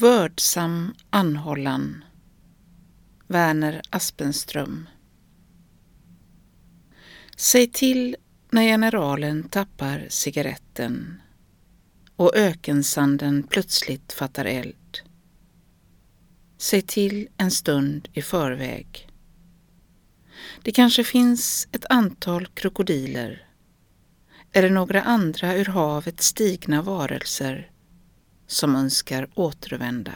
Vördsam anhållan Verner Aspenström Säg till när generalen tappar cigaretten och ökensanden plötsligt fattar eld. Säg till en stund i förväg. Det kanske finns ett antal krokodiler eller några andra ur havet stigna varelser som önskar återvända.